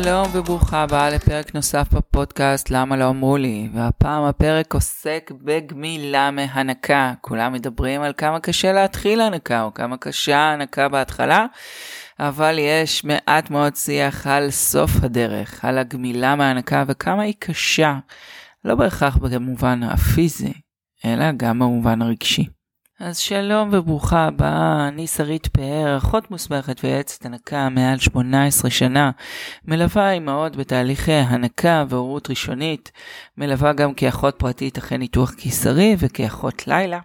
שלום וברוכה הבאה לפרק נוסף בפודקאסט למה לא אמרו לי? והפעם הפרק עוסק בגמילה מהנקה. כולם מדברים על כמה קשה להתחיל הנקה או כמה קשה ההנקה בהתחלה אבל יש מעט מאוד שיח על סוף הדרך על הגמילה מהנקה וכמה היא קשה. לא בהכרח במובן הפיזי אלא גם במובן הרגשי. אז שלום וברוכה הבאה, אני שרית פאר, אחות מוסמכת ויועצת הנקה מעל 18 שנה, מלווה אימהות בתהליכי הנקה והורות ראשונית, מלווה גם כאחות פרטית אחרי ניתוח קיסרי וכאחות לילה.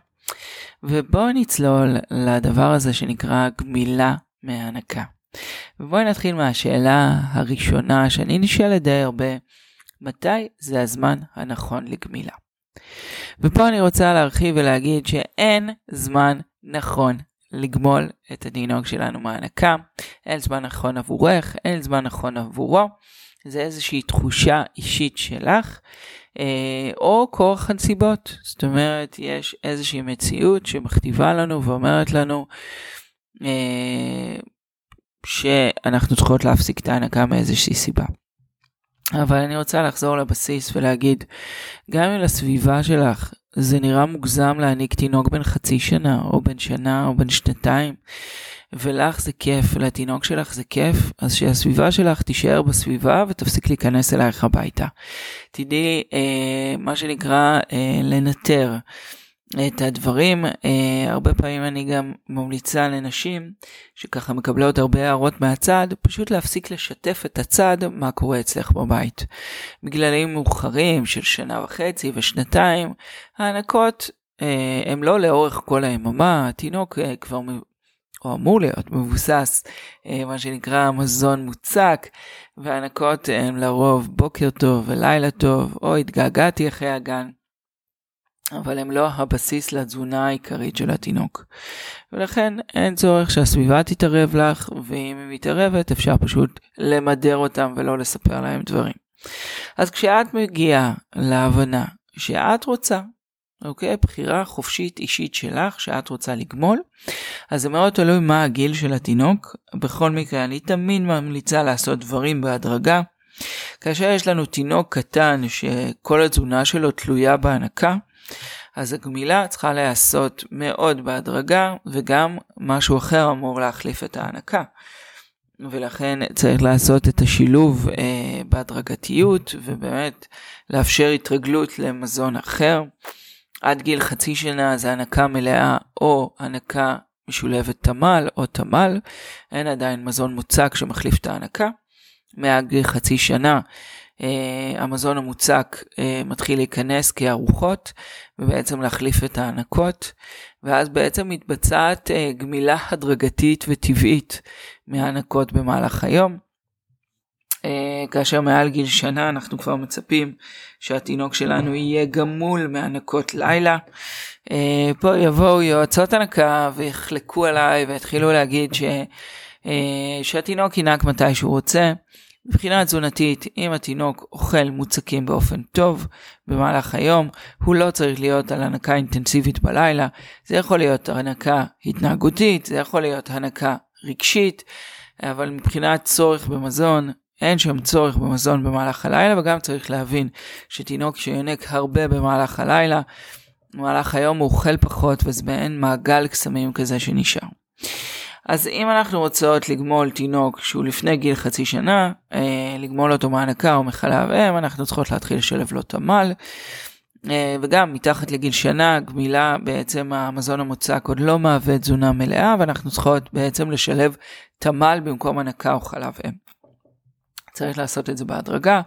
ובואו נצלול לדבר הזה שנקרא גמילה מהנקה. ובואי נתחיל מהשאלה הראשונה שאני נשאלת די הרבה, מתי זה הזמן הנכון לגמילה? ופה אני רוצה להרחיב ולהגיד שאין זמן נכון לגמול את התינוק שלנו מהנקה, אין זמן נכון עבורך, אין זמן נכון עבורו, זה איזושהי תחושה אישית שלך, אה, או כורח הנסיבות, זאת אומרת יש איזושהי מציאות שמכתיבה לנו ואומרת לנו אה, שאנחנו צריכות להפסיק את ההנקה מאיזושהי סיבה. אבל אני רוצה לחזור לבסיס ולהגיד, גם אם לסביבה שלך זה נראה מוגזם להעניק תינוק בן חצי שנה, או בן שנה, או בן שנתיים, ולך זה כיף, ולתינוק שלך זה כיף, אז שהסביבה שלך תישאר בסביבה ותפסיק להיכנס אלייך הביתה. תדעי, אה, מה שנקרא, אה, לנטר. את הדברים. אה, הרבה פעמים אני גם ממליצה לנשים שככה מקבלות הרבה הערות מהצד, פשוט להפסיק לשתף את הצד מה קורה אצלך בבית. בגללים מאוחרים של שנה וחצי ושנתיים, ההנקות אה, הם לא לאורך כל היממה, התינוק אה, כבר או אמור להיות מבוסס, אה, מה שנקרא מזון מוצק, והנקות הם לרוב בוקר טוב ולילה טוב, או התגעגעתי אחרי הגן. אבל הם לא הבסיס לתזונה העיקרית של התינוק. ולכן אין צורך שהסביבה תתערב לך, ואם היא מתערבת אפשר פשוט למדר אותם ולא לספר להם דברים. אז כשאת מגיעה להבנה שאת רוצה, אוקיי? בחירה חופשית אישית שלך שאת רוצה לגמול, אז זה מאוד תלוי מה הגיל של התינוק. בכל מקרה, אני תמיד ממליצה לעשות דברים בהדרגה. כאשר יש לנו תינוק קטן שכל התזונה שלו תלויה בהנקה, אז הגמילה צריכה להיעשות מאוד בהדרגה, וגם משהו אחר אמור להחליף את ההנקה. ולכן צריך לעשות את השילוב אה, בהדרגתיות, ובאמת לאפשר התרגלות למזון אחר. עד גיל חצי שנה זה הנקה מלאה או הנקה משולבת תמ"ל או תמ"ל, אין עדיין מזון מוצק שמחליף את ההנקה. מעל גיל חצי שנה המזון המוצק אה, מתחיל להיכנס כארוחות ובעצם להחליף את ההנקות ואז בעצם מתבצעת אה, גמילה הדרגתית וטבעית מההנקות במהלך היום. כאשר מעל גיל שנה אנחנו כבר מצפים שהתינוק שלנו יהיה גמול מהנקות לילה. פה יבואו יועצות הנקה ויחלקו עליי ויתחילו להגיד ש... שהתינוק ינק מתי שהוא רוצה. מבחינה תזונתית, אם התינוק אוכל מוצקים באופן טוב במהלך היום, הוא לא צריך להיות על הנקה אינטנסיבית בלילה. זה יכול להיות הנקה התנהגותית, זה יכול להיות הנקה רגשית, אבל מבחינת צורך במזון, אין שם צורך במזון במהלך הלילה, וגם צריך להבין שתינוק שיונק הרבה במהלך הלילה, במהלך היום הוא אוכל פחות, וזה מעין מעגל קסמים כזה שנשאר. אז אם אנחנו רוצות לגמול תינוק שהוא לפני גיל חצי שנה, אה, לגמול אותו מהנקה או מחלב אם, אנחנו צריכות להתחיל לשלב לו תמ"ל. אה, וגם מתחת לגיל שנה, גמילה בעצם המזון המוצק עוד לא מהווה תזונה מלאה, ואנחנו צריכות בעצם לשלב תמ"ל במקום הנקה או חלב אם. צריך לעשות את זה בהדרגה.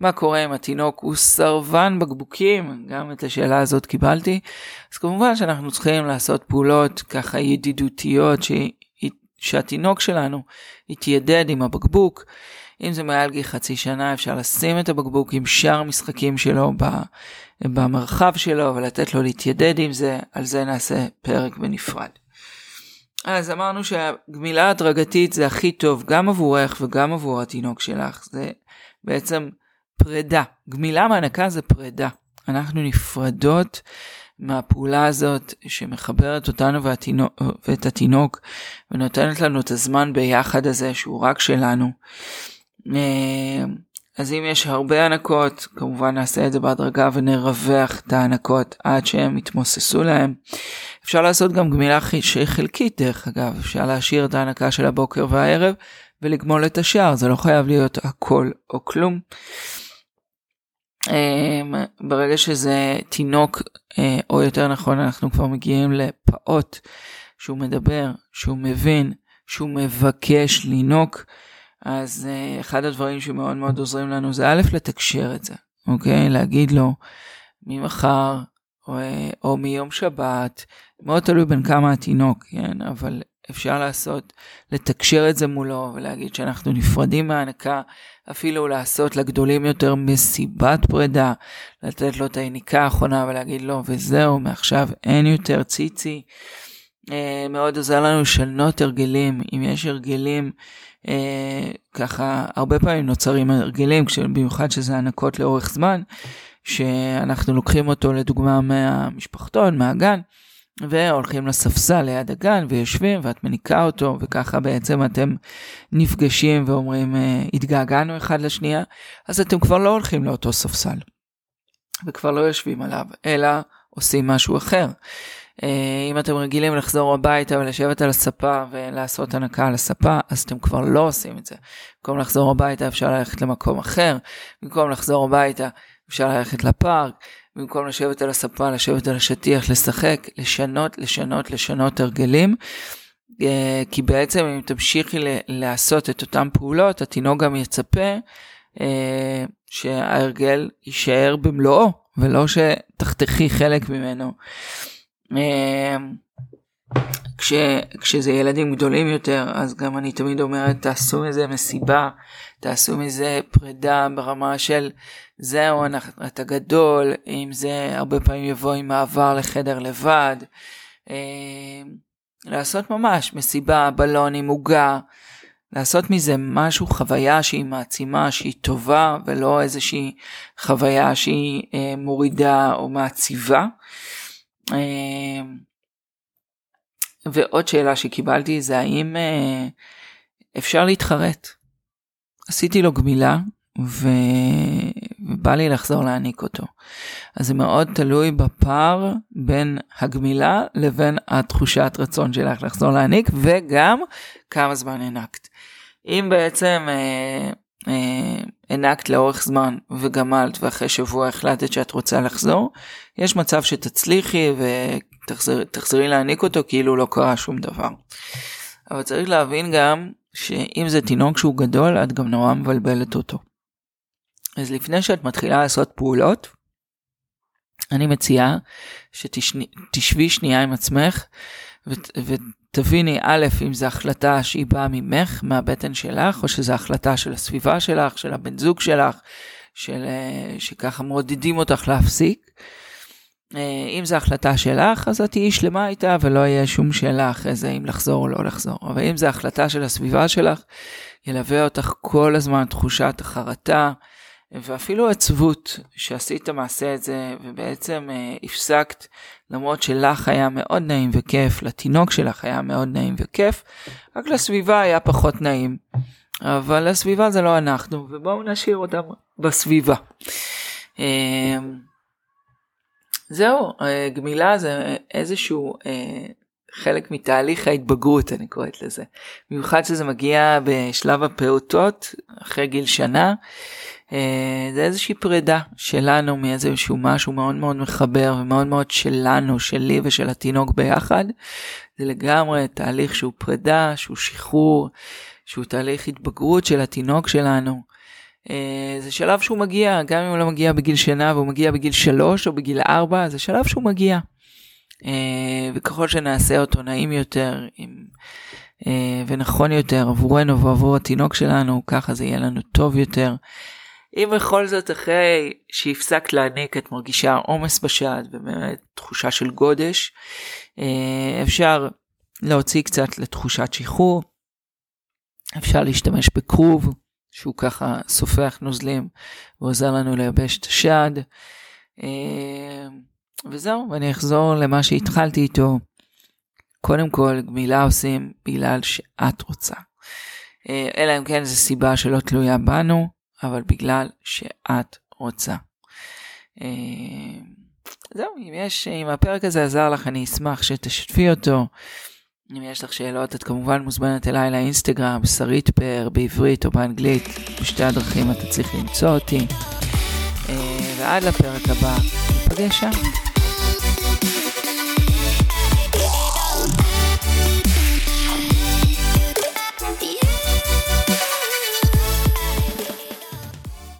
מה קורה אם התינוק הוא סרבן בקבוקים? גם את השאלה הזאת קיבלתי. אז כמובן שאנחנו צריכים לעשות פעולות ככה ידידותיות שהתינוק שלנו יתיידד עם הבקבוק. אם זה מעל גיל חצי שנה אפשר לשים את הבקבוק עם שאר המשחקים שלו במרחב שלו ולתת לו להתיידד עם זה, על זה נעשה פרק בנפרד. אז אמרנו שהגמילה הדרגתית זה הכי טוב גם עבורך וגם עבור התינוק שלך, זה בעצם פרידה. גמילה מהנקה זה פרידה. אנחנו נפרדות מהפעולה הזאת שמחברת אותנו והתינוק, ואת התינוק ונותנת לנו את הזמן ביחד הזה שהוא רק שלנו. אז אם יש הרבה הנקות, כמובן נעשה את זה בהדרגה ונרווח את ההנקות עד שהם יתמוססו להם. אפשר לעשות גם גמילה שהיא חלקית דרך אגב, אפשר להשאיר את ההנקה של הבוקר והערב ולגמול את השאר, זה לא חייב להיות הכל או כלום. אמ, ברגע שזה תינוק, אה, או יותר נכון אנחנו כבר מגיעים לפעוט שהוא מדבר, שהוא מבין, שהוא מבקש לינוק, אז uh, אחד הדברים שמאוד מאוד עוזרים לנו זה א', לתקשר את זה, אוקיי? להגיד לו ממחר או, אה, או מיום שבת, מאוד תלוי בין כמה התינוק, כן? אבל אפשר לעשות, לתקשר את זה מולו ולהגיד שאנחנו נפרדים מההנקה, אפילו לעשות לגדולים יותר מסיבת פרידה, לתת לו את היניקה האחרונה ולהגיד לו וזהו, מעכשיו אין יותר ציצי. אה, מאוד עוזר לנו לשנות הרגלים, אם יש הרגלים אה, ככה הרבה פעמים נוצרים הרגלים, במיוחד שזה הנקות לאורך זמן, שאנחנו לוקחים אותו לדוגמה מהמשפחתון, מהגן, והולכים לספסל ליד הגן ויושבים ואת מניקה אותו וככה בעצם אתם נפגשים ואומרים אה, התגעגענו אחד לשנייה אז אתם כבר לא הולכים לאותו ספסל וכבר לא יושבים עליו אלא עושים משהו אחר. אה, אם אתם רגילים לחזור הביתה ולשבת על הספה ולעשות הנקה על הספה, אז אתם כבר לא עושים את זה. במקום לחזור הביתה אפשר ללכת למקום אחר, במקום לחזור הביתה אפשר ללכת לפארק, במקום לשבת על הספה, לשבת על השטיח, לשחק, לשנות, לשנות, לשנות הרגלים. אה, כי בעצם אם תמשיכי לעשות את אותן פעולות, התינוק גם יצפה אה, שההרגל יישאר במלואו, ולא שתחתכי חלק ממנו. כש, כשזה ילדים גדולים יותר אז גם אני תמיד אומרת תעשו מזה מסיבה תעשו מזה פרידה ברמה של זהו אתה גדול אם זה הרבה פעמים יבוא עם מעבר לחדר לבד אמ, לעשות ממש מסיבה בלון עם עוגה לעשות מזה משהו חוויה שהיא מעצימה שהיא טובה ולא איזושהי חוויה שהיא אה, מורידה או מעציבה. אמ, ועוד שאלה שקיבלתי זה האם אה, אפשר להתחרט. עשיתי לו גמילה ו... ובא לי לחזור להעניק אותו. אז זה מאוד תלוי בפער בין הגמילה לבין התחושת רצון שלך לחזור להעניק וגם כמה זמן הענקת. אם בעצם אה, אה, הענקת לאורך זמן וגמלת ואחרי שבוע החלטת שאת רוצה לחזור, יש מצב שתצליחי ותחזרי להעניק אותו כאילו לא קרה שום דבר. אבל צריך להבין גם שאם זה תינוק שהוא גדול את גם נורא מבלבלת אותו. אז לפני שאת מתחילה לעשות פעולות, אני מציעה שתשבי שנייה עם עצמך תביני א' אם זו החלטה שהיא באה ממך מהבטן שלך או שזו החלטה של הסביבה שלך של הבן זוג שלך של אה, שככה מעודדים אותך להפסיק. אה, אם זו החלטה שלך אז את תהיי שלמה איתה ולא יהיה שום שאלה אחרי זה אם לחזור או לא לחזור אבל אם זו החלטה של הסביבה שלך ילווה אותך כל הזמן תחושת החרטה ואפילו עצבות שעשית מעשה את זה ובעצם אה, הפסקת למרות שלך היה מאוד נעים וכיף, לתינוק שלך היה מאוד נעים וכיף, רק לסביבה היה פחות נעים. אבל הסביבה זה לא אנחנו ובואו נשאיר אותם בסביבה. אה, זהו, אה, גמילה זה איזשהו אה, חלק מתהליך ההתבגרות אני קוראת לזה. במיוחד שזה מגיע בשלב הפעוטות אחרי גיל שנה. אה, זה איזושהי פרידה שלנו מאיזשהו משהו מאוד מאוד מחבר ומאוד מאוד שלנו, שלי ושל התינוק ביחד. זה לגמרי תהליך שהוא פרידה, שהוא שחרור, שהוא תהליך התבגרות של התינוק שלנו. אה, זה שלב שהוא מגיע, גם אם הוא לא מגיע בגיל שנה והוא מגיע בגיל שלוש או בגיל ארבע, זה שלב שהוא מגיע. אה, וככל שנעשה אותו נעים יותר עם, ונכון יותר עבורנו ועבור התינוק שלנו, ככה זה יהיה לנו טוב יותר. אם בכל זאת אחרי שהפסקת להעניק את מרגישה עומס בשד ובאמת תחושה של גודש, אה, אפשר להוציא קצת לתחושת שחרור, אפשר להשתמש בכרוב שהוא ככה סופח נוזלים ועוזר לנו לייבש את השד. אה, וזהו, ואני אחזור למה שהתחלתי איתו. קודם כל, גמילה עושים בגלל שאת רוצה. אה, אלא אם כן זו סיבה שלא תלויה בנו, אבל בגלל שאת רוצה. אה, זהו, אם יש, אם הפרק הזה עזר לך, אני אשמח שתשתפי אותו. אם יש לך שאלות, את כמובן מוזמנת אליי לאינסטגרם, שרית פאר, בעברית או באנגלית, בשתי הדרכים אתה צריך למצוא אותי. ועד לפרק הבא, ניפגש שם.